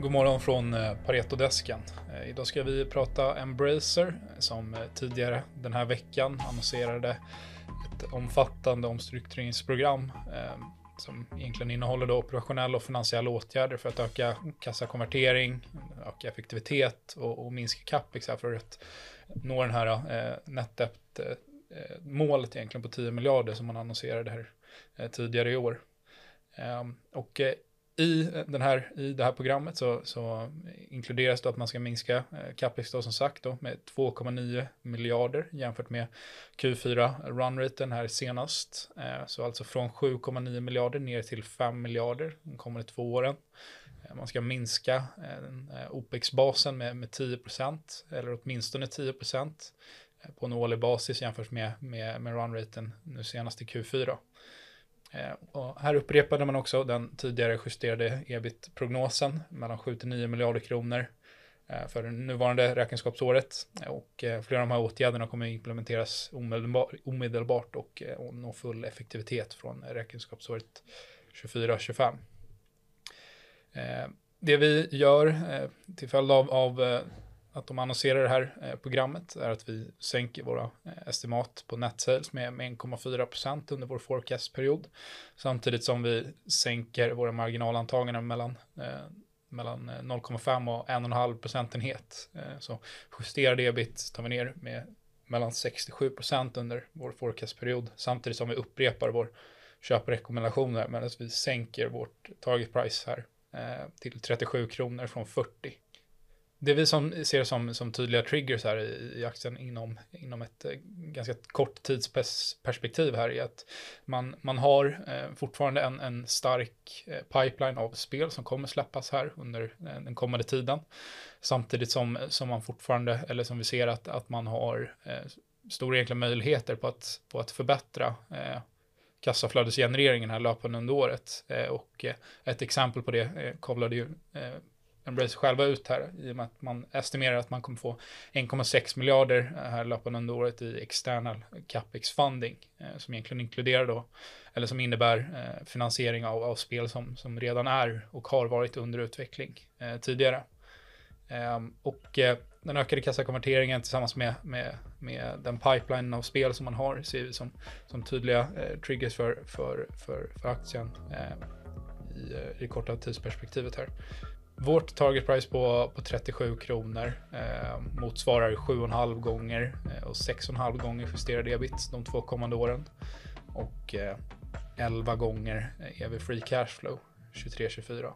God morgon från eh, Paretodesken. Eh, idag ska vi prata Embracer som eh, tidigare den här veckan annonserade ett omfattande omstruktureringsprogram som egentligen innehåller då operationella och finansiella åtgärder för att öka kassakonvertering, öka effektivitet och, och minska capex för att nå den här eh, netdept eh, målet egentligen på 10 miljarder som man annonserade här eh, tidigare i år. Ehm, och i, eh, den här, i det här programmet så, så inkluderas det att man ska minska eh, capex då som sagt då med 2,9 miljarder jämfört med Q4 runraten här senast. Eh, så alltså från 7,9 miljarder ner till 5 miljarder de kommande två åren. Eh, man ska minska eh, eh, OPEX-basen med, med 10 procent eller åtminstone 10 procent på en årlig basis jämfört med, med, med runraten nu senast i Q4. Eh, och här upprepade man också den tidigare justerade ebit-prognosen mellan 7 till 9 miljarder kronor eh, för det nuvarande räkenskapsåret. Eh, och flera av de här åtgärderna kommer att implementeras omedelbart och nå full effektivitet från räkenskapsåret 24-25. Det vi gör till följd av, av att de annonserar det här eh, programmet är att vi sänker våra eh, estimat på net sales med, med 1,4% under vår forecastperiod. Samtidigt som vi sänker våra marginalantaganden mellan eh, mellan eh, 0,5 och 1,5 procentenhet. Eh, så justerad ebit tar vi ner med mellan 67 procent under vår forecastperiod samtidigt som vi upprepar vår köprekommendationer medan vi sänker vårt target price här eh, till 37 kronor från 40 det vi som ser som, som tydliga triggers här i, i aktien inom, inom ett eh, ganska kort tidsperspektiv här är att man, man har eh, fortfarande en, en stark eh, pipeline av spel som kommer släppas här under eh, den kommande tiden. Samtidigt som, som man fortfarande, eller som vi ser att, att man har eh, stora egentliga möjligheter på att, på att förbättra eh, kassaflödesgenereringen här löpande under året. Eh, och eh, ett exempel på det eh, kavlade ju Embrace själva ut här i och med att man estimerar att man kommer få 1,6 miljarder eh, här löpande under året i external capex funding eh, som egentligen inkluderar då eller som innebär eh, finansiering av, av spel som, som redan är och har varit under utveckling eh, tidigare. Ehm, och eh, den ökade kassakonverteringen tillsammans med, med, med den pipeline av spel som man har ser vi som, som tydliga eh, triggers för, för, för, för aktien eh, i, eh, i korta tidsperspektivet här. Vårt target price på, på 37 kronor eh, motsvarar 7,5 gånger eh, och 6,5 gånger justerad ebit de två kommande åren. Och eh, 11 gånger eh, EV free cash flow 23-24.